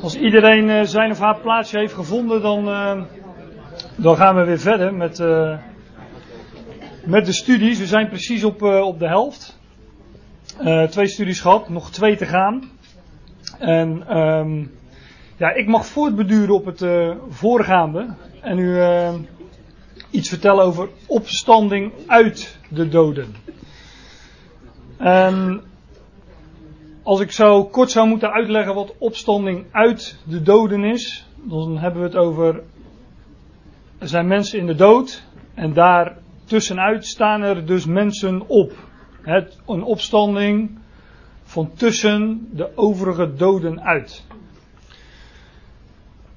Als iedereen uh, zijn of haar plaatsje heeft gevonden, dan, uh, dan gaan we weer verder met, uh, met de studies. We zijn precies op, op de helft. twee studies gehad, nog twee te gaan. En um, ja, ik mag voortbeduren op het voorgaande. En u iets vertellen over opstanding uit de doden. En als ik zo kort zou moeten uitleggen wat opstanding uit de doden is, dan hebben we het over. Er zijn mensen in de dood en daar tussenuit staan er dus mensen op. Het, een opstanding van tussen de overige doden uit.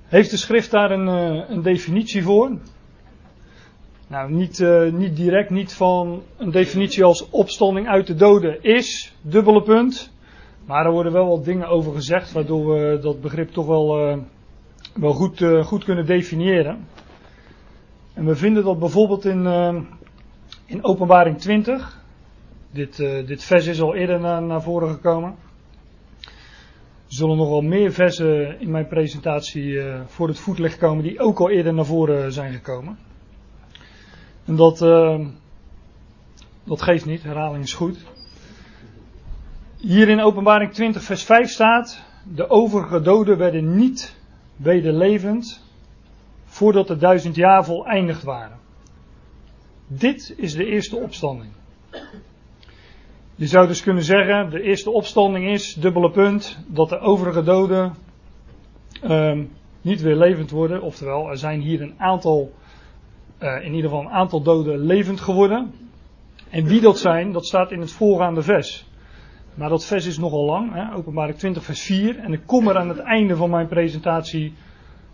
Heeft de schrift daar een, eh, een definitie voor? Nou, niet, uh, niet direct, niet van een definitie als opstanding uit de doden is, dubbele punt. Maar er worden wel wat dingen over gezegd, waardoor we dat begrip toch wel, uh, wel goed, uh, goed kunnen definiëren. En we vinden dat bijvoorbeeld in, in Openbaring 20. Dit, dit vers is al eerder naar, voren gekomen. Er zullen nog wel meer versen in mijn presentatie voor het voetlicht komen die ook al eerder naar voren zijn gekomen. En dat, dat geeft niet, herhaling is goed. Hier in Openbaring 20, vers 5 staat: De overige doden werden niet wederlevend voordat de duizend jaar voleindigd waren. Dit is de eerste opstanding. Je zou dus kunnen zeggen: de eerste opstanding is, dubbele punt, dat de overige doden um, niet weer levend worden. Oftewel, er zijn hier een aantal uh, in ieder geval een aantal doden levend geworden. En wie dat zijn, dat staat in het voorgaande vers. Maar dat vers is nogal lang, hè, openbaring 20 vers 4. En ik kom er aan het einde van mijn presentatie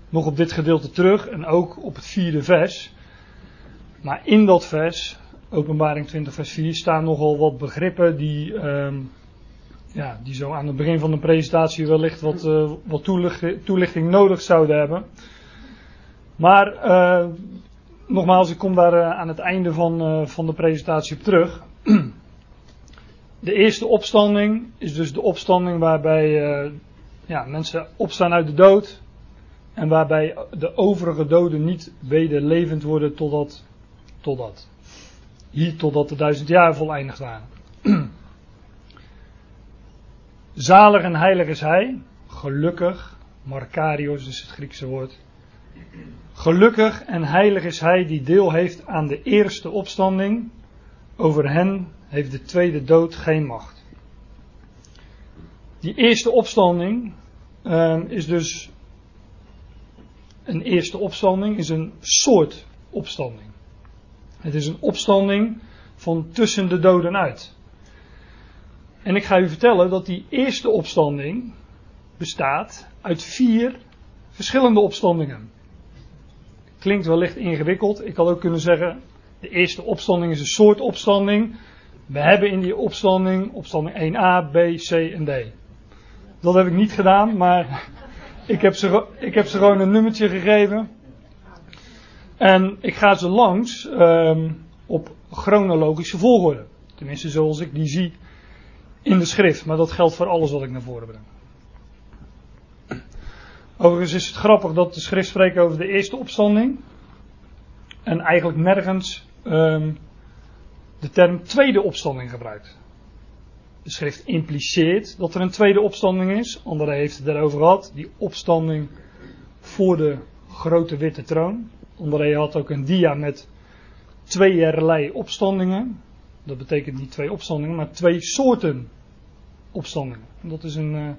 nog op dit gedeelte terug. En ook op het vierde vers. Maar in dat vers, openbaring 20 vers 4, staan nogal wat begrippen die, um, ja, die zo aan het begin van de presentatie wellicht wat, uh, wat toelichting, nodig zouden hebben. Maar uh, nogmaals, ik kom daar uh, aan het einde van, van de presentatie op terug. De eerste opstanding is dus de opstanding waarbij uh, ja, mensen opstaan uit de dood. En waarbij de overige doden niet weder levend worden totdat, totdat. Hier totdat de duizend jaar voleindigd waren. Zalig en heilig is hij. Gelukkig. Markarios is het Griekse woord. Gelukkig en heilig is hij die deel heeft aan de eerste opstanding. Over hen heeft de tweede dood geen macht. Die eerste opstanding uh, is dus. Een eerste opstanding is een soort opstanding. Het is een opstanding van tussen de doden uit. En ik ga u vertellen dat die eerste opstanding bestaat uit vier verschillende opstandingen. Klinkt wellicht ingewikkeld. Ik had ook kunnen zeggen, de eerste opstanding is een soort opstanding. We hebben in die opstanding opstanding 1a, b, c en d. Dat heb ik niet gedaan, maar ik heb ze, ik heb ze gewoon een nummertje gegeven. En ik ga ze langs um, op chronologische volgorde. Tenminste, zoals ik die zie in de schrift. Maar dat geldt voor alles wat ik naar voren breng. Overigens is het grappig dat de schrift spreekt over de eerste opstanding. En eigenlijk nergens um, de term tweede opstanding gebruikt. De schrift impliceert dat er een tweede opstanding is. André heeft het erover gehad. Die opstanding voor de grote witte troon. André had ook een dia met tweeërlei opstandingen. Dat betekent niet twee opstandingen, maar twee soorten opstandingen. Dat is een uh,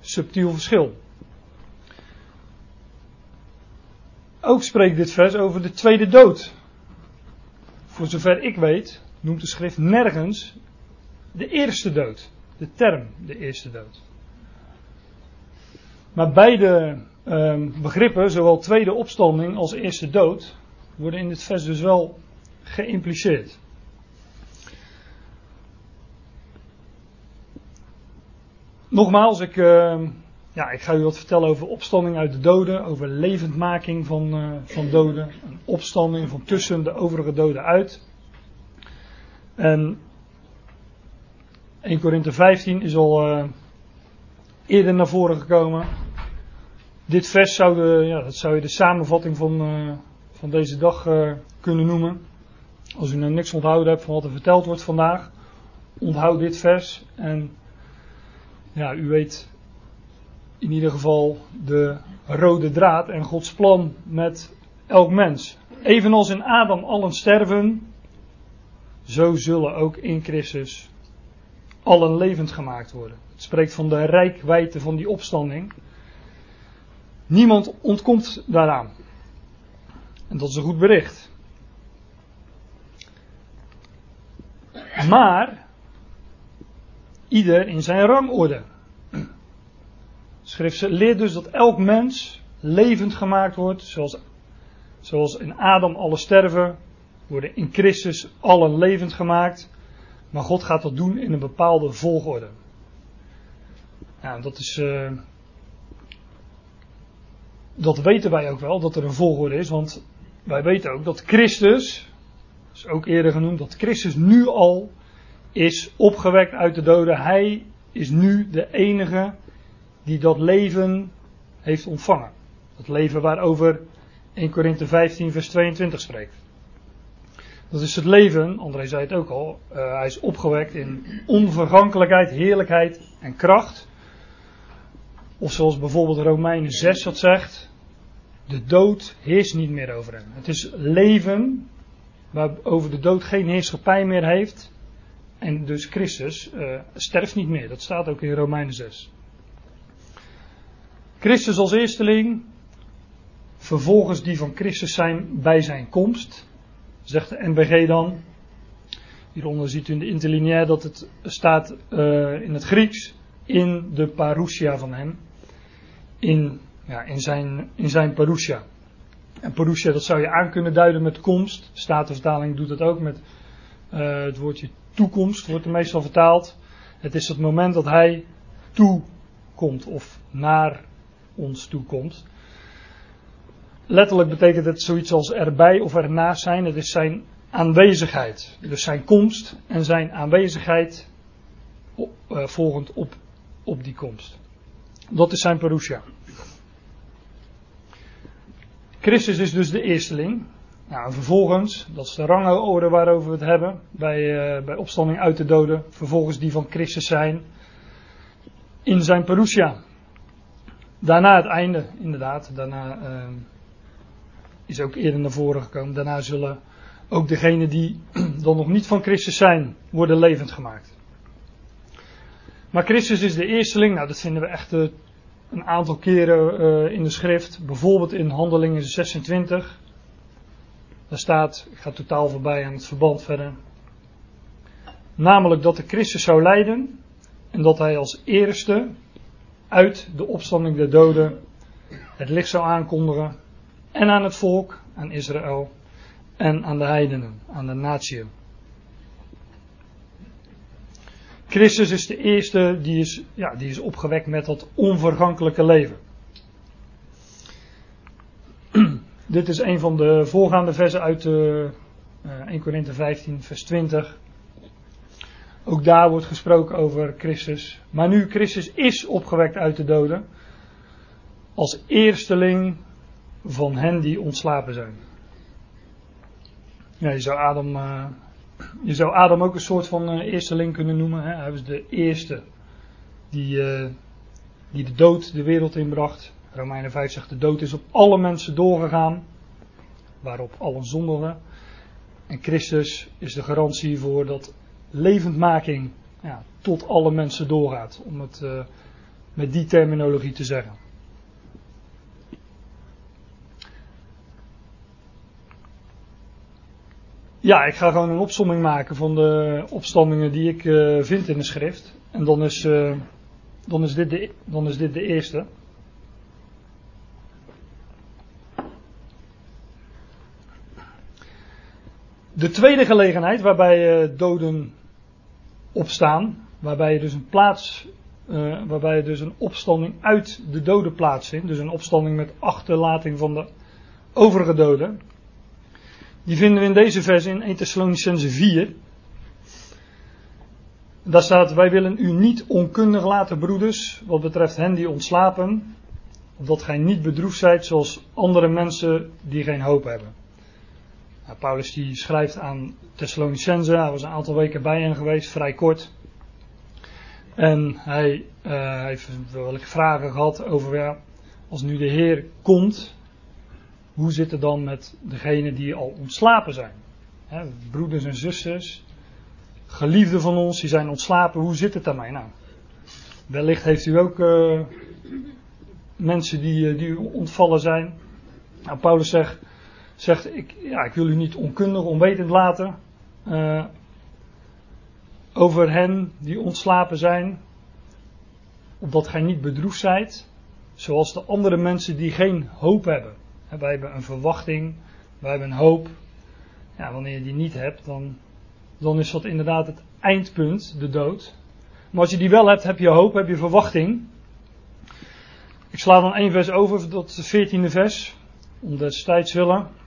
subtiel verschil. Ook spreekt dit vers over de tweede dood. Voor zover ik weet, noemt de schrift nergens de eerste dood. De term de eerste dood. Maar beide uh, begrippen, zowel tweede opstanding als eerste dood, worden in dit vers dus wel geïmpliceerd. Nogmaals, ik. Uh, ja, ik ga u wat vertellen over opstanding uit de doden, over levendmaking van, uh, van doden, een opstanding van tussen de overige doden uit. En 1 Korinthe 15 is al uh, eerder naar voren gekomen. dit vers zou, de, ja, dat zou je de samenvatting van, uh, van deze dag kunnen noemen. Als u nou niks onthouden hebt van wat er verteld wordt vandaag, onthoud dit vers en ja, u weet in ieder geval de rode draad en Gods plan met elk mens. Evenals in Adam allen sterven, zo zullen ook in Christus allen levend gemaakt worden. Het spreekt van de rijkwijde van die opstanding. Niemand ontkomt daaraan. En dat is een goed bericht. Maar ieder in zijn rangorde. Schrift leert dus dat elk mens levend gemaakt wordt, zoals, zoals in Adam alle sterven, worden in Christus allen levend gemaakt. Maar God gaat dat doen in een bepaalde volgorde. Ja, dat is. Uh, dat weten wij ook wel, dat er een volgorde is, want wij weten ook dat Christus, dat is ook eerder genoemd, dat Christus nu al is opgewekt uit de doden. Hij is nu de enige die dat leven heeft ontvangen. Dat leven waarover 1 Korinthe 15 vers 22 spreekt. Dat is het leven, André zei het ook al, uh, hij is opgewekt in onvergankelijkheid, heerlijkheid en kracht. Of zoals bijvoorbeeld Romeinen 6 dat zegt, de dood heerst niet meer over hem. Het is leven waarover de dood geen heerschappij meer heeft. En dus Christus uh, sterft niet meer. Dat staat ook in Romeinen 6. Christus als eersteling, vervolgens die van Christus zijn bij zijn komst, zegt de NBG dan. Hieronder ziet u in de interlineair dat het staat uh, in het Grieks in de parousia van hem. In, ja, in, zijn, in zijn parousia. En parousia, dat zou je aan kunnen duiden met komst. Statenvertaling doet het ook met uh, het woordje toekomst, wordt er meestal vertaald. Het is het moment dat hij toekomt of naar ons toekomt. Letterlijk betekent het zoiets als erbij of ernaast zijn. Het is zijn aanwezigheid. Dus zijn komst en zijn aanwezigheid uh, volgend op, op die komst. Dat is zijn parousia. Christus is dus de eersteling. Nou, en vervolgens, dat is de rangorde waarover we het hebben, bij, uh, bij opstanding uit de doden. Vervolgens die van Christus zijn in zijn parousia. Daarna het einde, inderdaad. Daarna uh, is ook eerder naar voren gekomen. Daarna zullen ook degenen die dan nog niet van Christus zijn, worden levend gemaakt. Maar Christus is de eersteling. Nou, dat vinden we echt uh, een aantal keren uh, in de schrift. Bijvoorbeeld in Handelingen 26. Daar staat, ik ga totaal voorbij aan het verband verder. Namelijk dat de Christus zou lijden en dat hij als eerste uit de opstanding der doden het licht zou aankondigen en aan het volk, aan Israël en aan de heidenen, aan de natieën. Christus is de eerste die is, ja, die is opgewekt met dat onvergankelijke leven. Dit is een van de voorgaande versen uit de, uh, 1 Korinthe 15, vers 20. Ook daar wordt gesproken over Christus. Maar nu Christus is opgewekt uit de doden, als eersteling van hen die ontslapen zijn. Ja, je zou Adam, uh, je zou Adam ook een soort van uh, eersteling kunnen noemen. Hè? Hij was de eerste die, uh, die de dood de wereld inbracht. Romeinen 5 zegt de dood is op alle mensen doorgegaan, waarop allen zondigen. En Christus is de garantie voor dat levendmaking ja, tot alle mensen doorgaat, om het uh, met die terminologie te zeggen. Ja, ik ga gewoon een opsomming maken van de opstandingen die ik uh, vind in de schrift. En dan is, uh, dan is, dit, de, dan is dit de eerste. De tweede gelegenheid waarbij uh, doden opstaan, waarbij je dus een plaats, uh, waarbij je dus een opstanding uit de doden plaatsvindt, dus een opstanding met achterlating van de overige doden. Die vinden we in deze vers in 1 Thessalonicense 4. Daar staat, wij willen u niet onkundig laten, broeders, wat betreft hen die ontslapen, opdat gij niet bedroefd zijt zoals andere mensen die geen hoop hebben. Paulus die schrijft aan Thessalonicense, hij was een aantal weken bij hen geweest, vrij kort. En hij uh, heeft welke vragen gehad over, ja, als nu de Heer komt, hoe zit het dan met degenen die al ontslapen zijn? Broeders en zusters, geliefden van ons, die zijn ontslapen, hoe zit het daarmee? Nou, wellicht heeft u ook uh, mensen die, uh, die ontvallen zijn. Nou, Paulus zegt, zegt ik, ja, ik wil u niet onkundig, onwetend laten uh, over hen die ontslapen zijn, opdat gij niet bedroefd zijt, zoals de andere mensen die geen hoop hebben. Wij hebben een verwachting, wij hebben een hoop. Ja, wanneer je die niet hebt, dan, dan is dat inderdaad het eindpunt, de dood. Maar als je die wel hebt, heb je hoop, heb je verwachting. Ik sla dan één vers over het veertiende vers, om des tijds willen.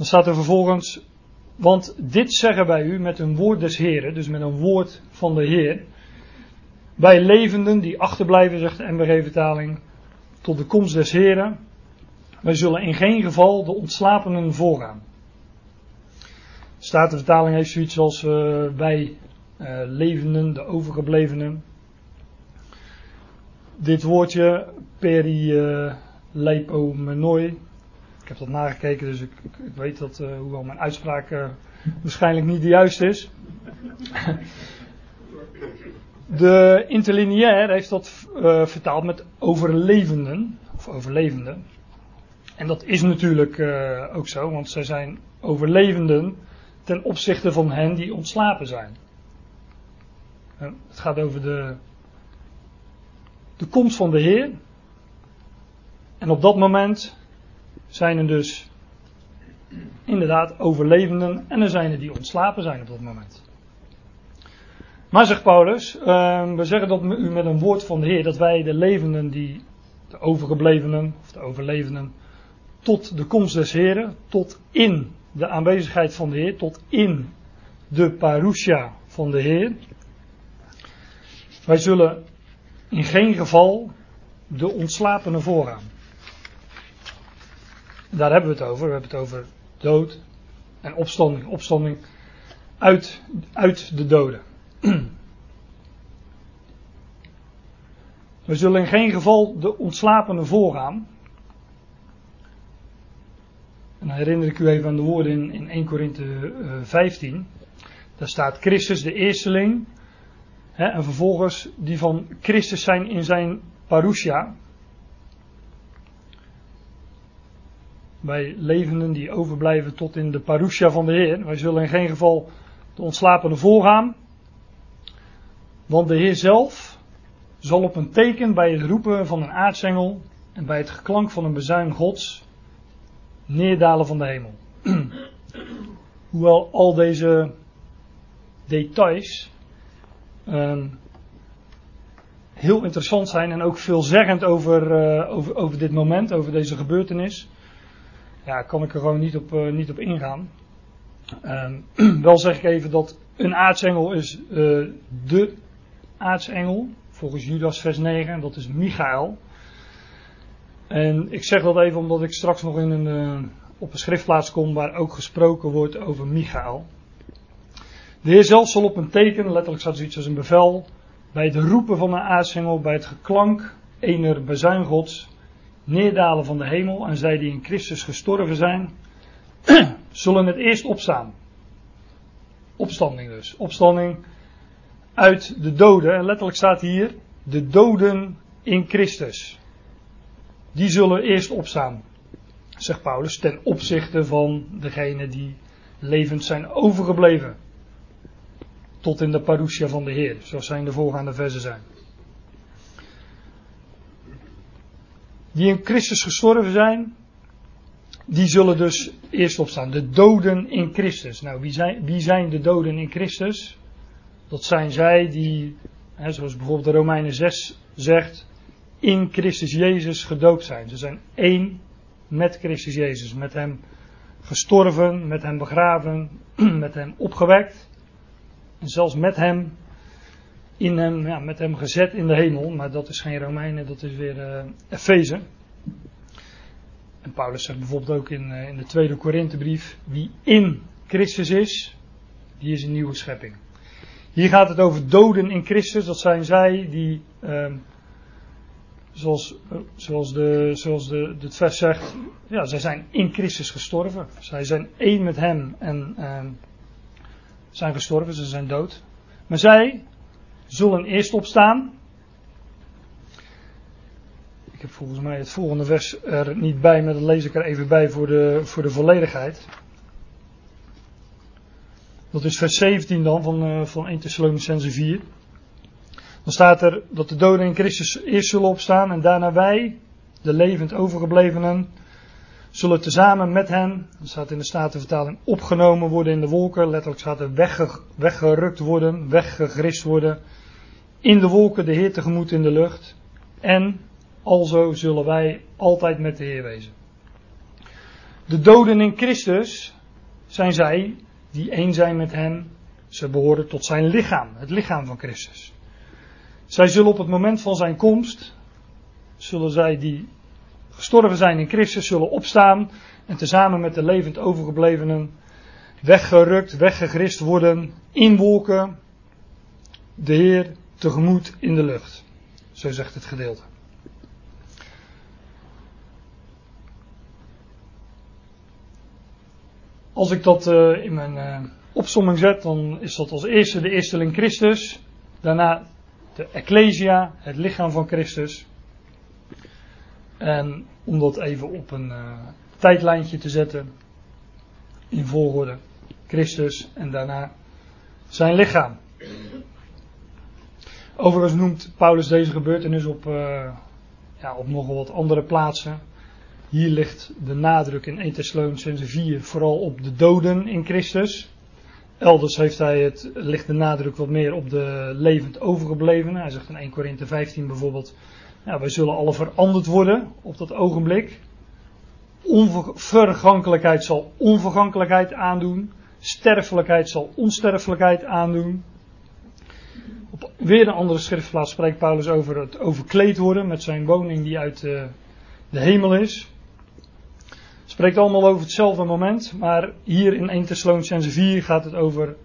Dan staat er vervolgens, want dit zeggen wij u met een woord des Heren, dus met een woord van de Heer. Wij levenden die achterblijven, zegt de MBG-vertaling, tot de komst des Heren. Wij zullen in geen geval de ontslapenen voorgaan. Statenvertaling heeft zoiets als uh, wij uh, levenden, de overgeblevenen. Dit woordje, peri uh, leipomenoi. Ik heb dat nagekeken, dus ik, ik, weet dat, uh, hoewel mijn uitspraak waarschijnlijk niet de juiste is. De interlineair heeft dat vertaald met overlevenden, of overlevenden. En dat is natuurlijk ook zo, want zij zijn overlevenden ten opzichte van hen die ontslapen zijn. Het gaat over de, de komst van de Heer. En op dat moment zijn er dus inderdaad overlevenden en er zijn er die ontslapen zijn op dat moment. Maar zegt Paulus, uh, we zeggen dat u met een woord van de Heer, dat wij de levenden die, de overgeblevenen, of de overlevenden, tot de komst des Heren, tot in de aanwezigheid van de Heer, tot in de parousia van de Heer. Wij zullen in geen geval de ontslapenen voorgaan. Daar hebben we het over. We hebben het over dood en opstanding. Opstanding uit, uit de doden. We zullen in geen geval de ontslapenen voorgaan. En dan herinner ik u even aan de woorden in, in 1 Korinthe uh, 15. Daar staat Christus de eersteling. Hè, en vervolgens die van Christus zijn in zijn parousia. Wij levenden die overblijven tot in de parousia van de Heer. Wij zullen in geen geval de ontslapenen voorgaan. Want de Heer zelf zal op een teken bij het roepen van een aartsengel en bij het geklank van een bezuin Gods neerdalen van de hemel. Hoewel al deze details um, heel interessant zijn en ook veelzeggend over, uh, over, over dit moment, over deze gebeurtenis, ja, kan ik er gewoon niet op, uh, niet op ingaan. Um, wel zeg ik even dat een aartsengel is uh, de aartsengel, volgens Judas vers 9, en dat is Michael. En ik zeg dat even omdat ik straks nog in een, uh, op een schriftplaats kom waar ook gesproken wordt over Michael. De Heer zelf zal op een teken, letterlijk staat zoiets als een bevel, bij het roepen van een aartsengel, bij het geklank ener bezuingods, neerdalen van de hemel en zij die in Christus gestorven zijn, zullen het eerst opstaan. Opstanding dus. Opstanding uit de doden. En letterlijk staat hier, de doden in Christus die zullen eerst opstaan, zegt Paulus, ten opzichte van degene die levend zijn overgebleven. Tot in de parousia van de Heer, zoals zijn de voorgaande versen zijn. Die in Christus gestorven zijn, die zullen dus eerst opstaan. De doden in Christus. Nou, wie zijn, wie zijn de doden in Christus? Dat zijn zij die, hè, zoals bijvoorbeeld de Romeinen 6 zegt, in Christus Jezus gedoopt zijn. Ze zijn één met Christus Jezus. Met Hem gestorven, met Hem begraven, met Hem opgewekt. En zelfs met Hem in hem, ja, met hem gezet in de hemel. Maar dat is geen Romeinen, dat is weer uh, Efeze. En Paulus zegt bijvoorbeeld ook in, uh, in de tweede Korinthebrief, wie in Christus is, die is een nieuwe schepping. Hier gaat het over doden in Christus, dat zijn zij die, uh, zoals, zoals, de, zoals de, het vers zegt, ja, zij zijn in Christus gestorven. Zij zijn één met hem en ehm, zijn gestorven, ze zijn dood. Maar zij zullen eerst opstaan. Ik heb volgens mij het volgende vers er niet bij, maar dat lees ik er even bij voor de, voor de volledigheid. Dat is vers 17 dan van, uh, van 1 Thessalonicense 4. Dan staat er dat de doden in Christus eerst zullen opstaan en daarna wij, de levend overgeblevenen, zullen tezamen met hen, dat staat in de Statenvertaling, opgenomen worden in de wolken. Letterlijk staat er wegge, weggerukt worden, weggegrist worden. In de wolken de Heer tegemoet in de lucht. En alzo zullen wij altijd met de Heer wezen. De doden in Christus zijn zij die één zijn met hem. Ze behoren tot zijn lichaam, het lichaam van Christus. Zij zullen op het moment van zijn komst, zullen zij die gestorven zijn in Christus, zullen opstaan en tezamen met de levend overgeblevenen weggerukt, weggegrist worden in wolken, de Heer tegemoet in de lucht. Zo zegt het gedeelte. Als ik dat uh, in mijn uh, opsomming zet, dan is dat als eerste de eersteling Christus, daarna de Ecclesia, het lichaam van Christus. En om dat even op een uh, tijdlijntje te zetten, in volgorde Christus en daarna zijn lichaam. Overigens noemt Paulus deze gebeurtenis op, uh, ja, op nogal wat andere plaatsen. Hier ligt de nadruk in 1 Thessalonicense 4 vooral op de doden in Christus. Elders heeft hij het, ligt de nadruk wat meer op de levend overgeblevenen. Hij zegt in 1 Korinthe 15 bijvoorbeeld, ja, wij zullen alle veranderd worden op dat ogenblik. Onvergankelijkheid zal onvergankelijkheid aandoen. Sterfelijkheid zal onsterfelijkheid aandoen. Weer een andere schriftplaats spreekt Paulus over het overkleed worden met zijn woning die uit de, de hemel is. Spreekt allemaal over hetzelfde moment, maar hier in 1 Thessalonicense 4 gaat het over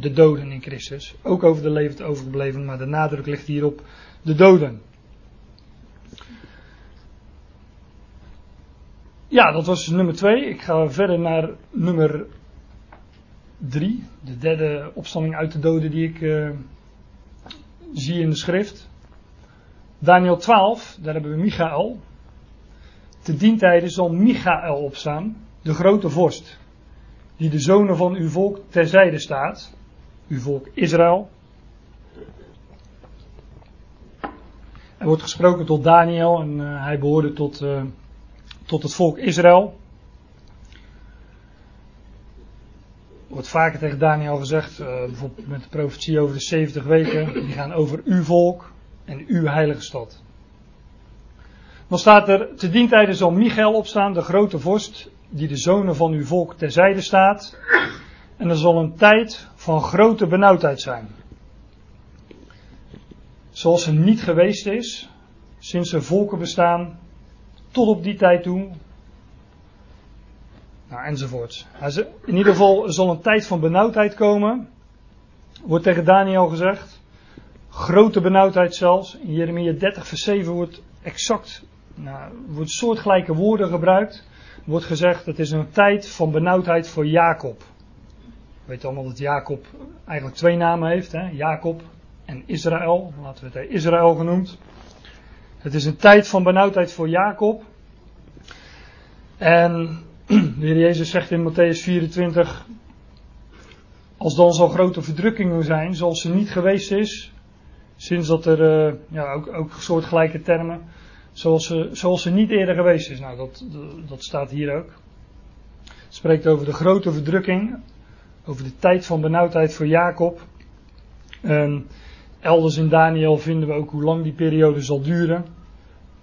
de doden in Christus. Ook over de levend overgebleven, maar de nadruk ligt hier op de doden. Ja, dat was nummer 2. Ik ga verder naar nummer 3. De derde opstanding uit de doden die ik uh, zie in de schrift. Daniel 12, daar hebben we Michael. Te dientijden zal Michael opstaan, de grote vorst, die de zonen van uw volk terzijde staat, uw volk Israël. Er wordt gesproken tot Daniel en uh, hij behoorde tot, uh, tot het volk Israël. Wordt vaker tegen Daniel gezegd, uh, bijvoorbeeld met de profetie over de 70 weken, die gaan over uw volk en uw heilige stad. Dan staat er, te dientijden zal Michael opstaan, de grote vorst, die de zonen van uw volk terzijde staat. En er zal een tijd van grote benauwdheid zijn. Zoals er niet geweest is, sinds er volken bestaan, tot op die tijd toe. Nou, enzovoort. In ieder geval zal een tijd van benauwdheid komen. Wordt tegen Daniel gezegd. Grote benauwdheid zelfs. In Jeremia 30 vers 7 wordt exact nou, wordt soortgelijke woorden gebruikt. Wordt gezegd, het is een tijd van benauwdheid voor Jacob. We weten allemaal dat Jacob eigenlijk twee namen heeft. Hè? Jacob en Israël. Laten we het Israël genoemd. Het is een tijd van benauwdheid voor Jacob. En de Heer Jezus zegt in Matthäus 24. Als dan zo'n grote verdrukkingen zijn, zoals ze niet geweest is. Sinds dat er, uh, ja, ook, ook soortgelijke termen Zoals ze, zoals ze niet eerder geweest is. Nou, dat, dat staat hier ook. Het spreekt over de grote verdrukking. Over de tijd van benauwdheid voor Jacob. En elders in Daniel vinden we ook hoe lang die periode zal duren.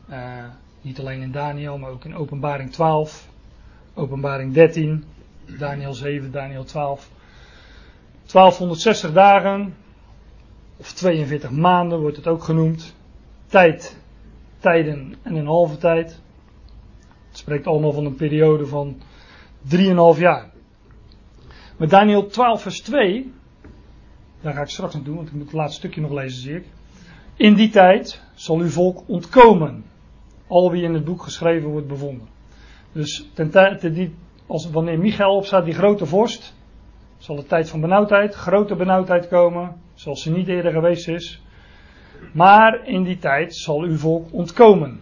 Uh, niet alleen in Daniel, maar ook in Openbaring 12, Openbaring 13, Daniel 7, Daniel 12. 1260 dagen of 42 maanden wordt het ook genoemd. Tijd, tijden en een halve tijd. Het spreekt allemaal van een periode van 3,5 jaar. Met Daniel 12 vers 2, daar ga ik straks naartoe, want ik moet het laatste stukje nog lezen zie ik. In die tijd zal uw volk ontkomen, al wie in het boek geschreven wordt bevonden. Dus als, wanneer Michael opstaat, die grote vorst, zal de tijd van benauwdheid, grote benauwdheid komen, zoals ze niet eerder geweest is. Maar in die tijd zal uw volk ontkomen.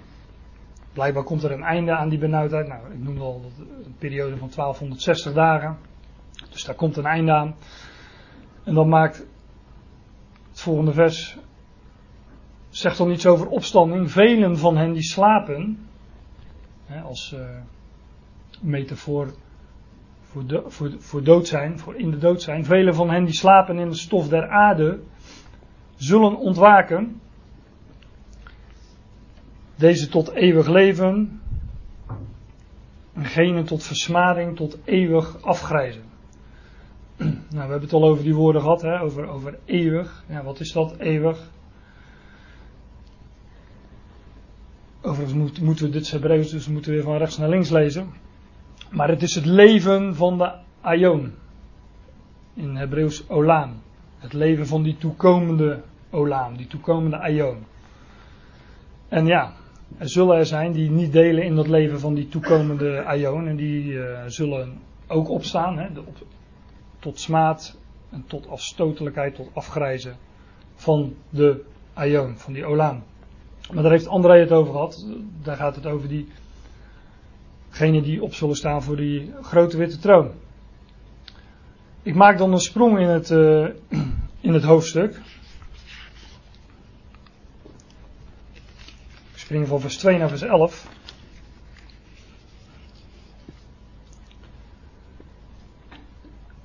Blijkbaar komt er een einde aan die benauwdheid. Nou, ik noemde al een periode van 1260 dagen. Dus daar komt een einde aan. En dan maakt het volgende vers. Zegt dan iets over opstanding. Velen van hen die slapen. Hè, als uh, metafoor voor, de, voor, voor dood zijn, voor in de dood zijn. Velen van hen die slapen in de stof der aarde, zullen ontwaken. Deze tot eeuwig leven, en gene tot versmading, tot eeuwig afgrijzen. Nou, we hebben het al over die woorden gehad, hè? Over, over eeuwig. Ja, wat is dat, eeuwig? Overigens moeten we dit Hebreeuws, dus moeten we weer van rechts naar links lezen. Maar het is het leven van de Aion. In Hebreeuws Olam. Het leven van die toekomende Olam, die toekomende Aion. En ja, er zullen er zijn die niet delen in dat leven van die toekomende Aion. En die uh, zullen ook opstaan, hè, op, tot smaad en tot afstotelijkheid, tot afgrijzen van de Aion, van die Olam. Maar daar heeft André het over gehad. Daar gaat het over die Degene die op zullen staan voor die grote witte troon. Ik maak dan een sprong in het, uh, in het hoofdstuk. Ik spring van vers 2 naar vers 11.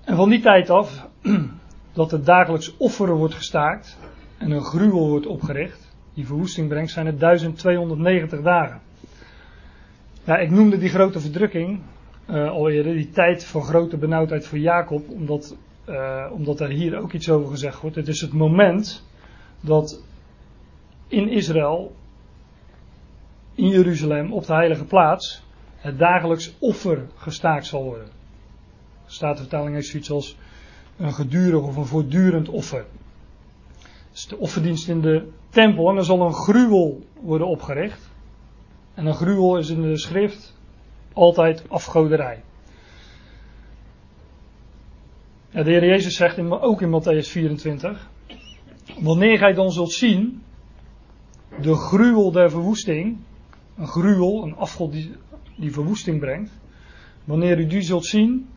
En van die tijd af, dat het dagelijks offeren wordt gestaakt en een gruwel wordt opgericht, die verwoesting brengt, zijn het 1290 dagen. Ja, ik noemde die grote verdrukking uh, al eerder, die tijd van grote benauwdheid voor Jacob, omdat, uh, omdat er hier ook iets over gezegd wordt. Het is het moment dat in Israël, in Jeruzalem, op de heilige plaats, het dagelijks offer gestaakt zal worden. De Statenvertaling heeft zoiets als een gedurig of een voortdurend offer. Dus de offerdienst in de tempel en er zal een gruwel worden opgericht. En een gruwel is in de schrift altijd afgoderij. De Heer Jezus zegt in, ook in Matthäus 24: Wanneer gij dan zult zien de gruwel der verwoesting, een gruwel, een afgod die, die verwoesting brengt, wanneer u die zult zien,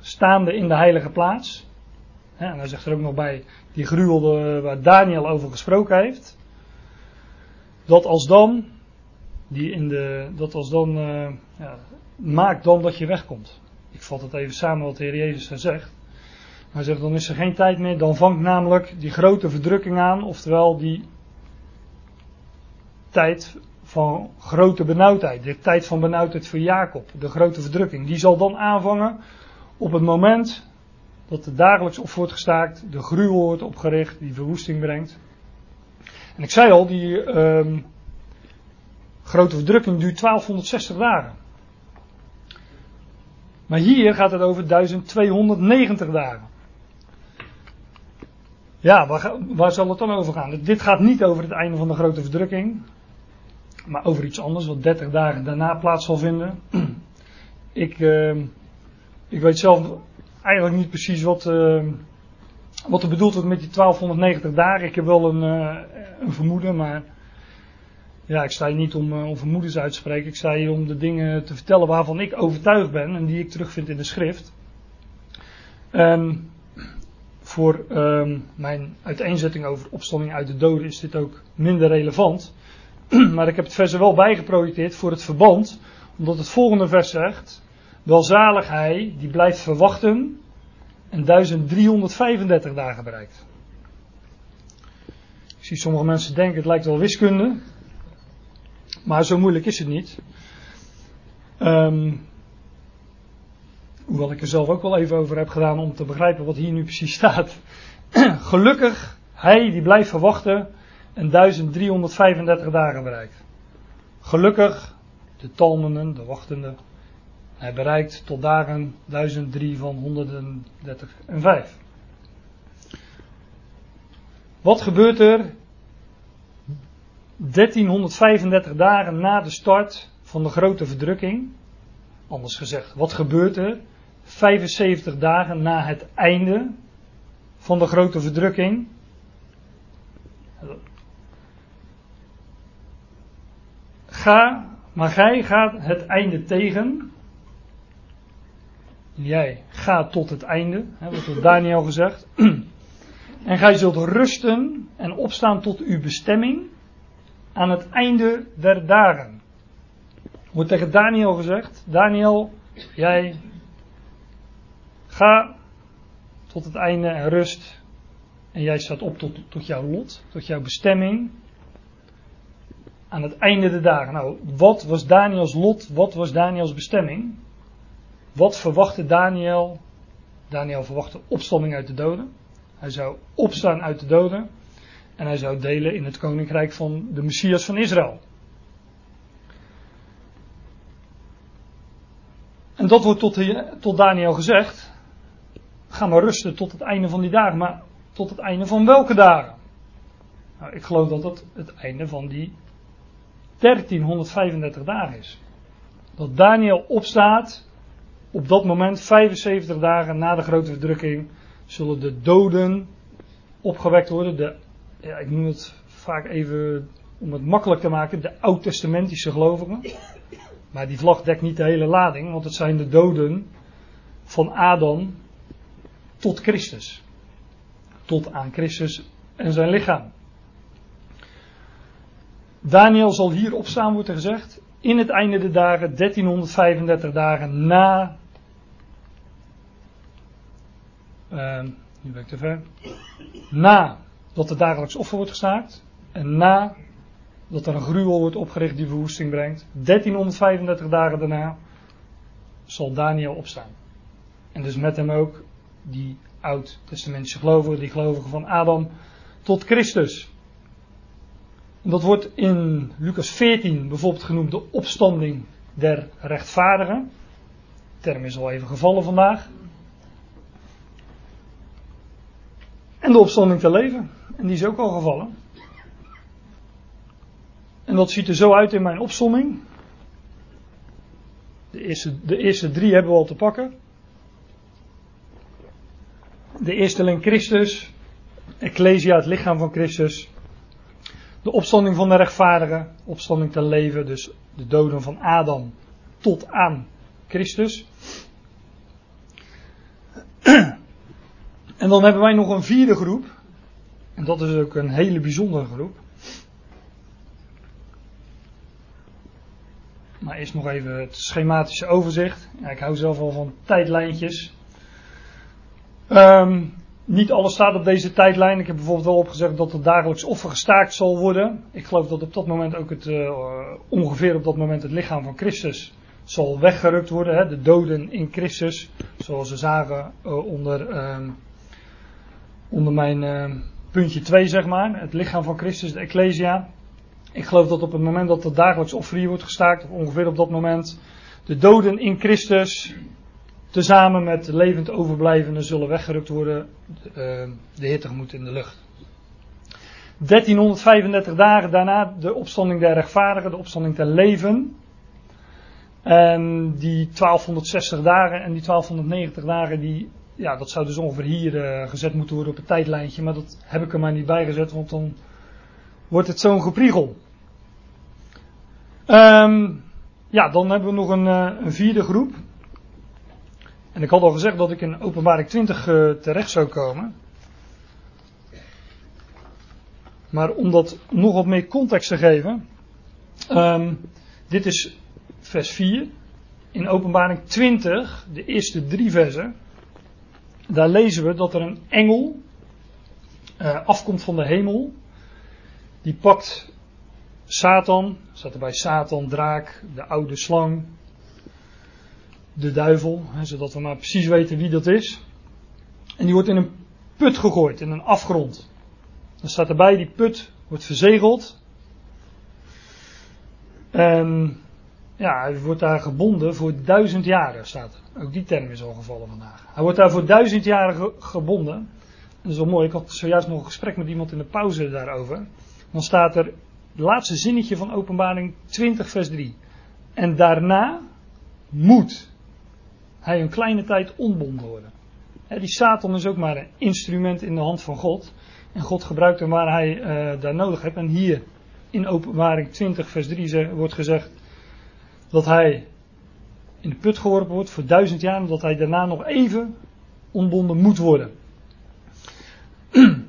staande in de heilige plaats, en hij zegt er ook nog bij die gruwel waar Daniel over gesproken heeft, dat als dan die in de, dat als dan, uh, ja, maak dan dat je wegkomt. Ik vat het even samen wat de Heer Jezus daar zegt. Hij zegt, dan is er geen tijd meer, dan vangt namelijk die grote verdrukking aan, oftewel die tijd van grote benauwdheid, de tijd van benauwdheid voor Jacob, de grote verdrukking, die zal dan aanvangen op het moment dat er dagelijks op wordt gestaakt, de gruwel wordt opgericht, die verwoesting brengt. En ik zei al, die, uh, grote verdrukking duurt 1260 dagen. Maar hier gaat het over 1290 dagen. Ja, waar, waar, zal het dan over gaan? Dit gaat niet over het einde van de grote verdrukking. Maar over iets anders, wat 30 dagen daarna plaats zal vinden. ik, uh, ik weet zelf eigenlijk niet precies wat, uh, wat er bedoeld wordt met die 1290 dagen. Ik heb wel een, uh, een vermoeden, maar ja, ik sta hier niet om, uh, om vermoedens uit te spreken. Ik sta hier om de dingen te vertellen waarvan ik overtuigd ben en die ik terugvind in de schrift. Um, voor um, mijn uiteenzetting over opstanding uit de doden is dit ook minder relevant. maar ik heb het vers er wel bijgeprojecteerd voor het verband, omdat het volgende vers zegt: Welzalig hij die blijft verwachten en 1335 dagen bereikt. Ik zie sommige mensen denken, het lijkt wel wiskunde. Maar zo moeilijk is het niet. Um, hoewel ik er zelf ook wel even over heb gedaan om te begrijpen wat hier nu precies staat. Gelukkig Hij die blijft verwachten en 1335 dagen bereikt. Gelukkig, de talmenen, de wachtenden, hij bereikt tot dagen 1003 van 130 en 5. Wat gebeurt er 1335 dagen na de start van de grote verdrukking? Anders gezegd, wat gebeurt er 75 dagen na het einde van de grote verdrukking? Ga, maar gij gaat het einde tegen. Jij gaat tot het einde, hè, wat door Daniel gezegd. En gij zult rusten en opstaan tot uw bestemming aan het einde der dagen. Wordt tegen Daniel gezegd: Daniel, jij ga tot het einde en rust. En jij staat op tot, tot jouw lot, tot jouw bestemming. Aan het einde der dagen. Nou, wat was Daniels lot? Wat was Daniels bestemming? Wat verwachtte Daniel? Daniel verwachtte opstanding uit de doden. Hij zou opstaan uit de doden. En hij zou delen in het koninkrijk van de Messias van Israël. En dat wordt tot, tot Daniel gezegd. Ga maar rusten tot het einde van die dagen. Maar tot het einde van welke dagen? Nou, ik geloof dat dat het einde van die 1335 dagen is. Dat Daniel opstaat op dat moment, 75 dagen na de grote verdrukking, zullen de doden opgewekt worden. De, ja, ik noem het vaak even om het makkelijk te maken, de oud-testamentische gelovigen. Maar die vlag dekt niet de hele lading, want het zijn de doden van Adam tot Christus. Tot aan Christus en zijn lichaam. Daniel zal hier opstaan, wordt er gezegd, in het einde der dagen, 1335 dagen na Uh, nu ben ik te ver. Na dat de dagelijks offer wordt gestaakt. En na dat er een gruwel wordt opgericht die verwoesting brengt. 1335 dagen daarna zal Daniel opstaan. En dus met hem ook die oud-testamentische gelovigen, die gelovigen van Adam tot Christus. En dat wordt in Lucas 14 bijvoorbeeld genoemd de opstanding der rechtvaardigen. De term is al even gevallen vandaag. En de opstanding te leven. En die is ook al gevallen. En dat ziet er zo uit in mijn opsomming. De eerste, de eerste drie hebben we al te pakken. De eersteling Christus. Ecclesia, het lichaam van Christus. De opstanding van de rechtvaardigen. Opstanding te leven, dus de doden van Adam tot aan Christus. En dan hebben wij nog een vierde groep. En dat is ook een hele bijzondere groep. Maar eerst nog even het schematische overzicht. Ja, ik hou zelf wel van tijdlijntjes. Um, niet alles staat op deze tijdlijn. Ik heb bijvoorbeeld wel opgezegd dat het dagelijks offer gestaakt zal worden. Ik geloof dat op dat moment ook het, uh, ongeveer op dat moment het lichaam van Christus zal weggerukt worden. Hè? De doden in Christus. Zoals we zagen uh, onder uh, onder mijn uh, puntje 2, zeg maar. Het lichaam van Christus, de Ecclesia. Ik geloof dat op het moment dat het dagelijks offer hier wordt gestaakt, of ongeveer op dat moment, de doden in Christus, tezamen met de levend overblijvenden, zullen weggerukt worden. De hitte moet in de lucht. 1335 dagen daarna de opstanding der rechtvaardigen, de opstanding ter leven. En die 1260 dagen en die 1290 dagen die ja, dat zou dus ongeveer hier uh, gezet moeten worden op het tijdlijntje. Maar dat heb ik er maar niet bij gezet, want dan wordt het zo'n gepriegel. Um, ja, dan hebben we nog een, uh, een, vierde groep. En ik had al gezegd dat ik in openbaring 20 uh, terecht zou komen. Maar om dat nog wat meer context te geven. Um, dit is vers 4. In openbaring 20, de eerste drie versen daar lezen we dat er een engel uh, afkomt van de hemel. Die pakt Satan, staat erbij Satan, draak, de oude slang, de duivel, hè, zodat we maar precies weten wie dat is. En die wordt in een put gegooid, in een afgrond. Dan staat erbij, die put wordt verzegeld. En ja, hij wordt daar gebonden voor duizend jaren, staat er. Ook die term is al gevallen vandaag. Hij wordt daar voor duizend jaren gebonden. Dat is wel mooi, ik had zojuist nog een gesprek met iemand in de pauze daarover. Dan staat er, het laatste zinnetje van openbaring 20 vers 3. En daarna moet hij een kleine tijd ontbonden worden. die Satan is ook maar een instrument in de hand van God. En God gebruikt hem waar hij uh, daar nodig heeft. En hier in openbaring 20 vers 3 wordt gezegd dat hij in de put geworpen wordt voor duizend jaar. En dat hij daarna nog even ontbonden moet worden.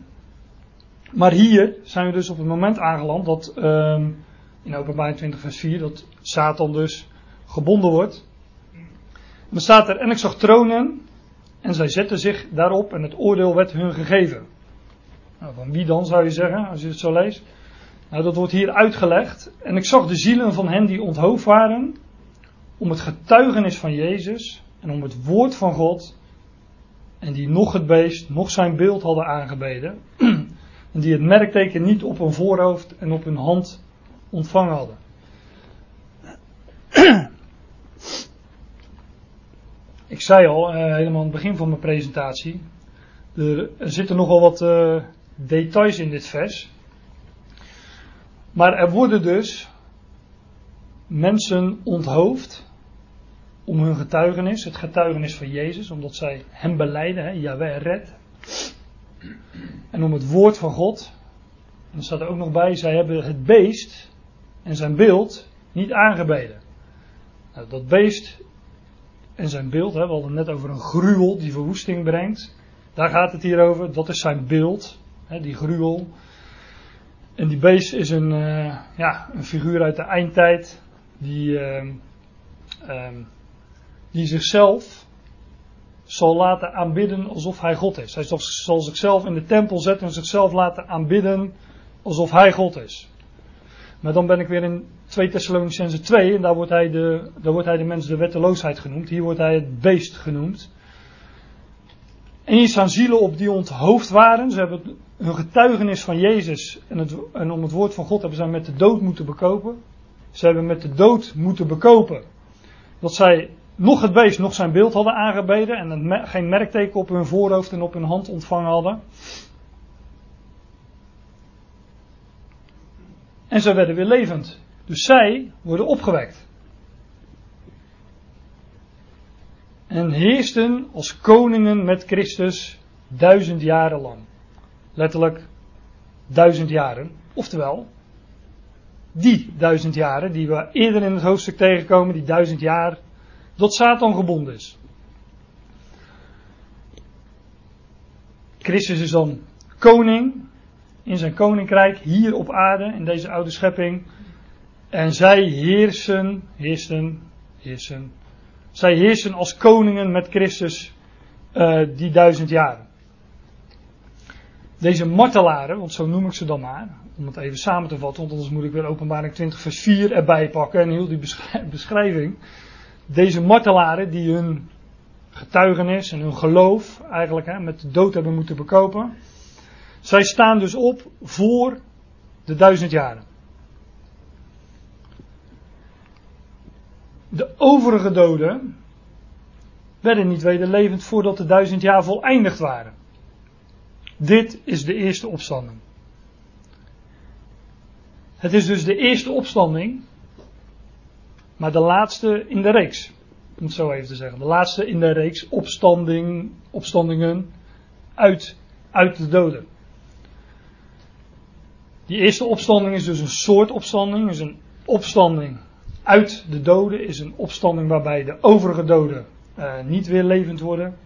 Maar hier zijn we dus op het moment aangeland dat um, in openbaring 20 vers 4 dat Satan dus gebonden wordt. Dan staat er, en ik zag tronen en zij zetten zich daarop en het oordeel werd hun gegeven. Nou, van wie dan zou je zeggen, als je het zo leest? Nou, dat wordt hier uitgelegd. En ik zag de zielen van hen die onthoofd waren, om het getuigenis van Jezus en om het woord van God, en die nog het beest, nog zijn beeld hadden aangebeden, en die het merkteken niet op hun voorhoofd en op hun hand ontvangen hadden. Ik zei al, uh, helemaal aan het begin van mijn presentatie, er, zitten nogal wat uh, details in dit vers. Maar er worden dus mensen onthoofd om hun getuigenis, het getuigenis van Jezus, omdat zij hem beleiden, hè, Yahweh red. En om het woord van God. En er staat er ook nog bij, zij hebben het beest en zijn beeld niet aangebeden. Nou, dat beest en zijn beeld, hè, we hadden het net over een gruwel die verwoesting brengt. Daar gaat het hier over, dat is zijn beeld, hè, die gruwel. En die beest is een, uh, ja, een figuur uit de eindtijd die, uh, um, die zichzelf zal laten aanbidden alsof hij God is. Hij zal zichzelf in de tempel zetten en zichzelf laten aanbidden alsof hij God is. Maar dan ben ik weer in 2 Thessalonicense 2 en daar wordt, hij de, daar wordt hij de mens de wetteloosheid genoemd. Hier wordt hij het beest genoemd. En hier staan zielen op die onthoofd waren. Ze hebben hun getuigenis van Jezus en, het, en om het woord van God hebben zij met de dood moeten bekopen. Ze hebben met de dood moeten bekopen dat zij nog het beest, nog zijn beeld hadden aangebeden en geen merkteken op hun voorhoofd en op hun hand ontvangen hadden. En ze werden weer levend. Dus zij worden opgewekt. En heersten als koningen met Christus duizend jaren lang. Letterlijk duizend jaren. Oftewel, die duizend jaren die we eerder in het hoofdstuk tegenkomen, die duizend jaar tot Satan gebonden is. Christus is dan koning in zijn koninkrijk hier op aarde, in deze oude schepping. En zij heersen, heersen, heersen. Zij heersen als koningen met Christus uh, die duizend jaren. Deze martelaren, want zo noem ik ze dan maar, om het even samen te vatten, want anders moet ik weer openbaring 20 vers 4 erbij pakken en heel die beschrijving deze martelaren die hun getuigenis en hun geloof eigenlijk hè, met de dood hebben moeten bekopen. Zij staan dus op voor de duizend jaren. De overige doden werden niet wederlevend voordat de duizend jaar voleindigd waren. Dit is de eerste opstanding. Het is dus de eerste opstanding maar de laatste in de reeks. Om het zo even te zeggen. De laatste in de reeks opstanding, opstandingen uit, uit de doden. Die eerste opstanding is dus een soort opstanding. Is een opstanding uit de doden. Is een opstanding waarbij de overige doden uh, niet weer levend worden.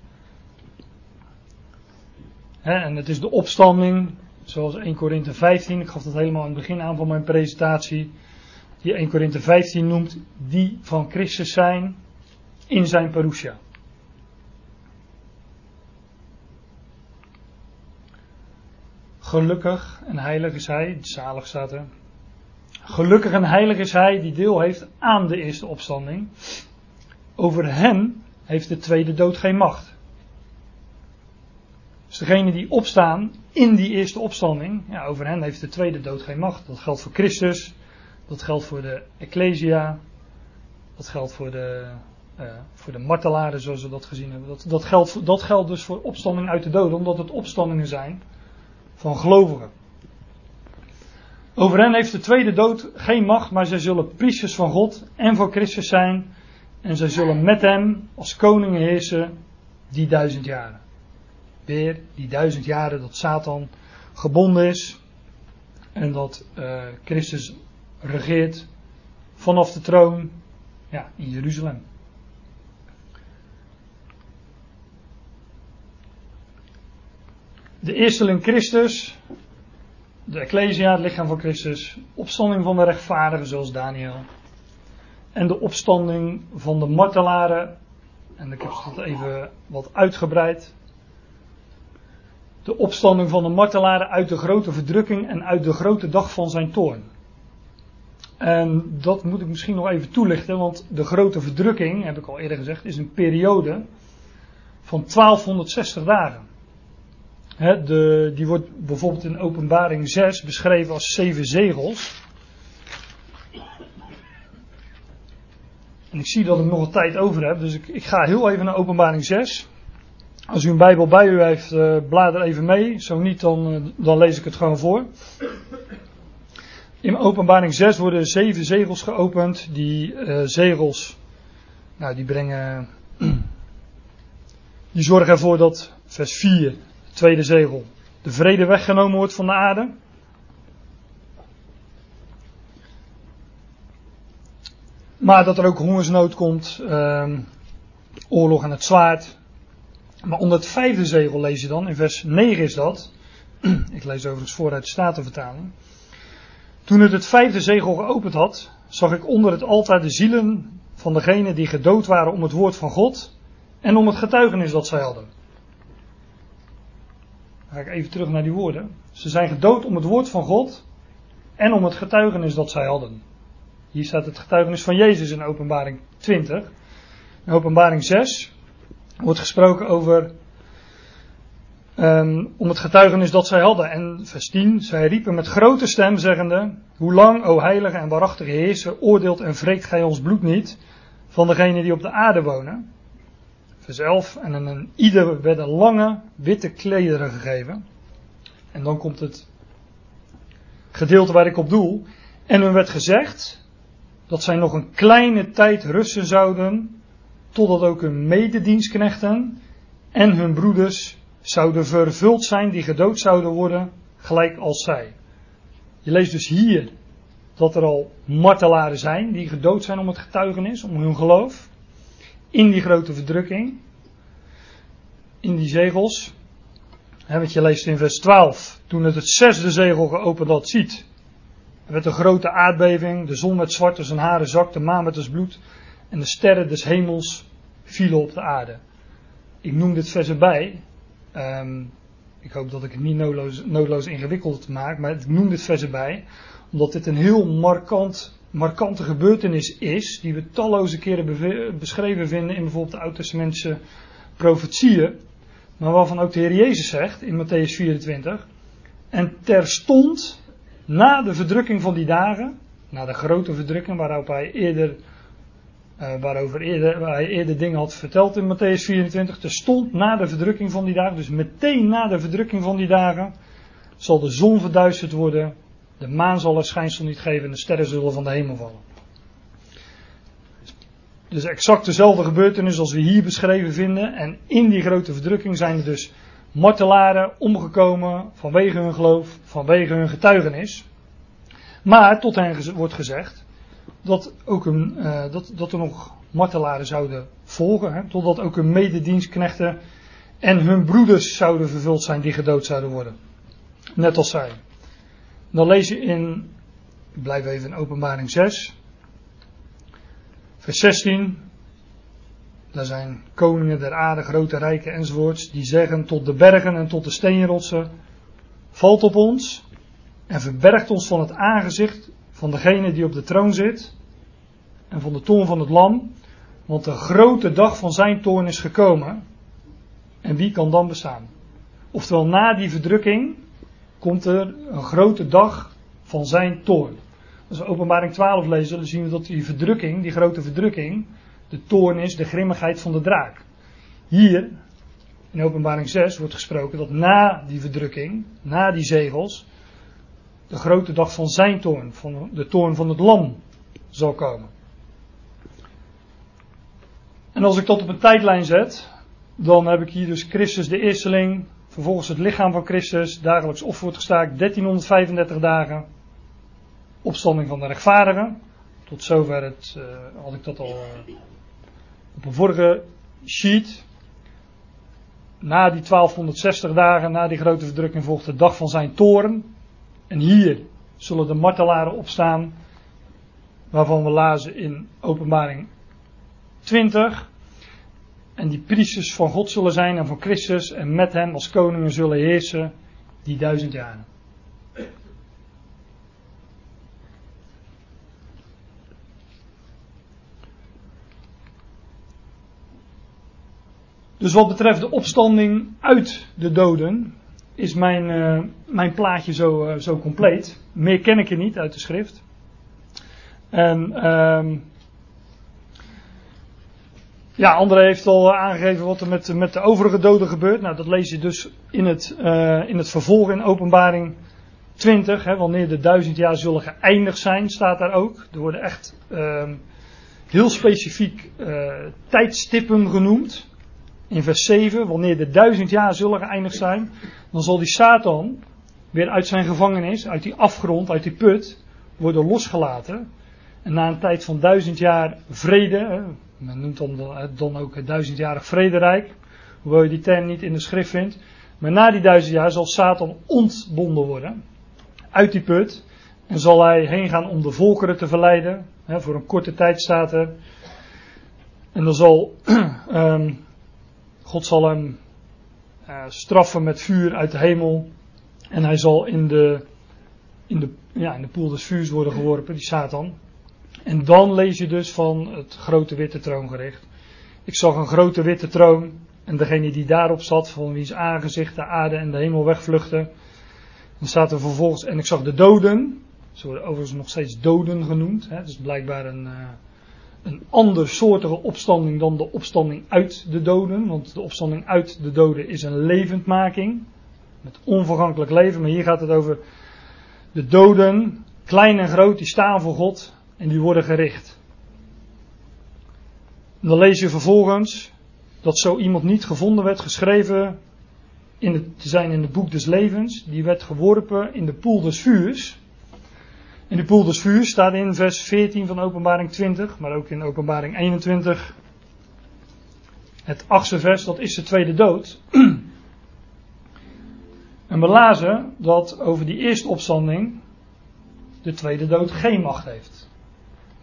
en het is de opstanding, zoals 1 Korinthe 15. Ik gaf dat helemaal aan het begin aan van mijn presentatie die 1 Korinthe 15 noemt, die van Christus zijn in zijn parousia. Gelukkig en heilig is hij, zalig staat er. Gelukkig en heilig is hij die deel heeft aan de eerste opstanding. Over hem heeft de tweede dood geen macht. Dus degene die opstaan in die eerste opstanding, ja, over hen heeft de tweede dood geen macht. Dat geldt voor Christus, dat geldt voor de Ecclesia, dat geldt voor de, uh, voor de martelaren zoals we dat gezien hebben. Dat, dat, geldt, dat geldt dus voor opstanding uit de doden, omdat het opstandingen zijn van gelovigen. Over hen heeft de tweede dood geen macht, maar zij zullen priesters van God en van Christus zijn. En zij zullen met hem als koningen heersen die duizend jaren. Weer die duizend jaren dat Satan gebonden is. En dat uh, Christus regeert vanaf de troon ja, in Jeruzalem. De eersteling Christus, de Ecclesia, het lichaam van Christus, opstanding van de rechtvaardigen zoals Daniel. En de opstanding van de martelaren, en ik heb het even wat uitgebreid. De opstanding van de martelaren uit de grote verdrukking en uit de grote dag van zijn toorn. En dat moet ik misschien nog even toelichten, want de grote verdrukking, heb ik al eerder gezegd, is een periode van 1260 dagen. De, die wordt bijvoorbeeld in Openbaring 6 beschreven als zeven zegels. En ik zie dat ik nog een tijd over heb, dus ik, ik ga heel even naar Openbaring 6. Als u een Bijbel bij u heeft, uh, blader even mee. Zo niet, dan, uh, dan lees ik het gewoon voor. In openbaring 6 worden zeven zegels geopend. Die uh, zegels, nou die brengen, die zorgen ervoor dat vers 4, het tweede zegel, de vrede weggenomen wordt van de aarde. Maar dat er ook hongersnood komt, uh, oorlog en het zwaard. Maar onder het vijfde zegel lees je dan, in vers 9 is dat. Ik lees overigens vooruit de Statenvertaling. Toen het het vijfde zegel geopend had, zag ik onder het altaar de zielen van degenen die gedood waren om het woord van God en om het getuigenis dat zij hadden. Ga ik even terug naar die woorden. Ze zijn gedood om het woord van God en om het getuigenis dat zij hadden. Hier staat het getuigenis van Jezus in openbaring 20. In openbaring 6 wordt gesproken over Um, om het getuigenis dat zij hadden. En vers 10, zij riepen met grote stem zeggende, hoe lang, o heilige en waarachtige heerser, oordeelt en wreekt gij ons bloed niet van degenen die op de aarde wonen. Vers 11, en een ieder werden lange witte klederen gegeven. En dan komt het gedeelte waar ik op doel. En hun werd gezegd dat zij nog een kleine tijd rusten zouden, totdat ook hun mededienstknechten en hun broeders zouden vervuld zijn die gedood zouden worden, gelijk als zij. Je leest dus hier dat er al martelaren zijn die gedood zijn om het getuigenis, om hun geloof. In die grote verdrukking. In die zegels. Wat je leest in vers 12. Toen het het zesde zegel geopend had, ziet. Er werd een grote aardbeving. De zon werd zwart als een haren zak. De maan werd als bloed. En de sterren des hemels vielen op de aarde. Ik noem dit vers erbij. Um, ik hoop dat ik het niet noodloos, noodloos ingewikkeld maak, maar ik noem dit vers erbij, omdat dit een heel markant, markante gebeurtenis is, die we talloze keren beschreven vinden in bijvoorbeeld de Oud-Testamentische profetieën, maar waarvan ook de Heer Jezus zegt in Matthäus 24, en terstond na de verdrukking van die dagen, na de grote verdrukking waarop hij eerder uh, waarover eerder, waar hij eerder dingen had verteld in Matthäus 24. Er stond na de verdrukking van die dagen, dus meteen na de verdrukking van die dagen, zal de zon verduisterd worden, de maan zal er schijnsel niet geven en de sterren zullen van de hemel vallen. Dus exact dezelfde gebeurtenis als we hier beschreven vinden. En in die grote verdrukking zijn er dus martelaren omgekomen vanwege hun geloof, vanwege hun getuigenis. Maar tot hen wordt gezegd, dat, ook een, uh, dat, dat er nog martelaren zouden volgen, hè, totdat ook hun mededienstknechten en hun broeders zouden vervuld zijn die gedood zouden worden. Net als zij. Dan lees je in, ik blijf even in openbaring 6, vers 16. Daar zijn koningen der aarde, grote rijken enzovoorts, die zeggen tot de bergen en tot de steenrotsen, valt op ons en verbergt ons van het aangezicht van degene die op de troon zit en van de toorn van het lam, want de grote dag van zijn toorn is gekomen. En wie kan dan bestaan? Oftewel, na die verdrukking komt er een grote dag van zijn toorn. Als we openbaring 12 lezen, dan zien we dat die verdrukking, die grote verdrukking, de toorn is, de grimmigheid van de draak. Hier, in openbaring 6, wordt gesproken dat na die verdrukking, na die zegels, de grote dag van zijn toorn, van de toorn van het lam, zal komen. En als ik dat op een tijdlijn zet, dan heb ik hier dus Christus de eersteling, vervolgens het lichaam van Christus, dagelijks offer wordt gestaakt, 1335 dagen, opstanding van de rechtvaardigen. Tot zover het, uh, had ik dat al uh, op een vorige sheet. Na die 1260 dagen, na die grote verdrukking, volgt de dag van zijn toren. En hier zullen de martelaren opstaan, waarvan we lazen in Openbaring 20. En die priesters van God zullen zijn en van Christus en met hem als koningen zullen heersen die duizend jaren. Dus wat betreft de opstanding uit de doden, is mijn, uh, mijn plaatje zo, uh, zo compleet. Meer ken ik er niet uit de schrift. En um, ja, André heeft al aangegeven wat er met, met de overige doden gebeurt. Nou, dat lees je dus in het, uh, in het vervolg in openbaring 20. Hè, wanneer de duizend jaar zullen geëindigd zijn, staat daar ook. Er worden echt ehm, heel specifiek tijdstippen genoemd in vers 7, wanneer de duizend jaar zullen geëindigd zijn, dan zal die Satan weer uit zijn gevangenis, uit die afgrond, uit die put, worden losgelaten. En na een tijd van duizend jaar vrede, men noemt dan, dan ook het duizendjarig vrederijk, hoewel je die term niet in de schrift vindt. Maar na die duizend jaar zal Satan ontbonden worden uit die put. En zal hij heen gaan om de volkeren te verleiden. voor een korte tijd staat. En dan zal um, God zal hem uh, straffen met vuur uit de hemel. En hij zal in de, in de, ja, in de poel des vuurs worden geworpen, die Satan. En dan lees je dus van het grote witte troongericht. Ik zag een grote witte troon. En degene die daarop zat, van wiens aangezicht de aarde en de hemel wegvluchten. Dan staat er vervolgens, en ik zag de doden. Ze worden overigens nog steeds doden genoemd. Hè, dus blijkbaar een, uh, een andersoortige opstanding dan de opstanding uit de doden. Want de opstanding uit de doden is een levendmaking. Met onvergankelijk leven. Maar hier gaat het over de doden, klein en groot, die staan voor God en die worden gericht. En dan lees je vervolgens dat zo iemand niet gevonden werd, geschreven in het, te zijn in het boek des levens. Die werd geworpen in de poel des vuurs. In de poel des vuurs staat in vers 14 van openbaring 20, maar ook in openbaring 21. Het achtste vers, dat is de tweede dood. En we lazen dat over die eerste opstanding de tweede dood geen macht heeft.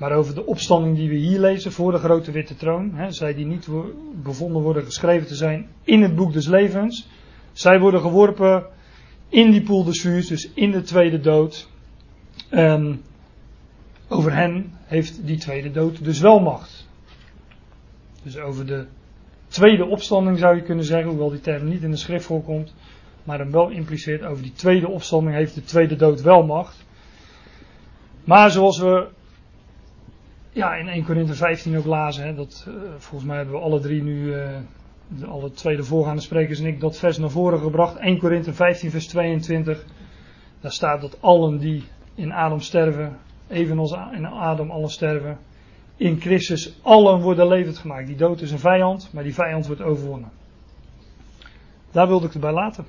Maar over de opstanding die we hier lezen voor de grote witte troon, hè, zij die niet bevonden worden geschreven te zijn in het boek des levens, zij worden geworpen in die poel des vuurs, dus in de tweede dood. En over hen heeft die tweede dood dus wel macht. Dus over de tweede opstanding zou je kunnen zeggen, hoewel die term niet in de schrift voorkomt, maar hem wel impliceert over die tweede opstanding heeft de tweede dood wel macht. Maar zoals we ja, in 1 Korinthe 15 ook lazen, hè, dat, uh, volgens mij hebben we alle drie nu, uh, de, alle tweede voorgaande sprekers en ik, dat vers naar voren gebracht. 1 Korinthe 15 vers 22, daar staat dat allen die in Adam sterven, evenals in Adam allen sterven, in Christus allen worden levend gemaakt. Die dood is een vijand, maar die vijand wordt overwonnen. Daar wilde ik het bij laten.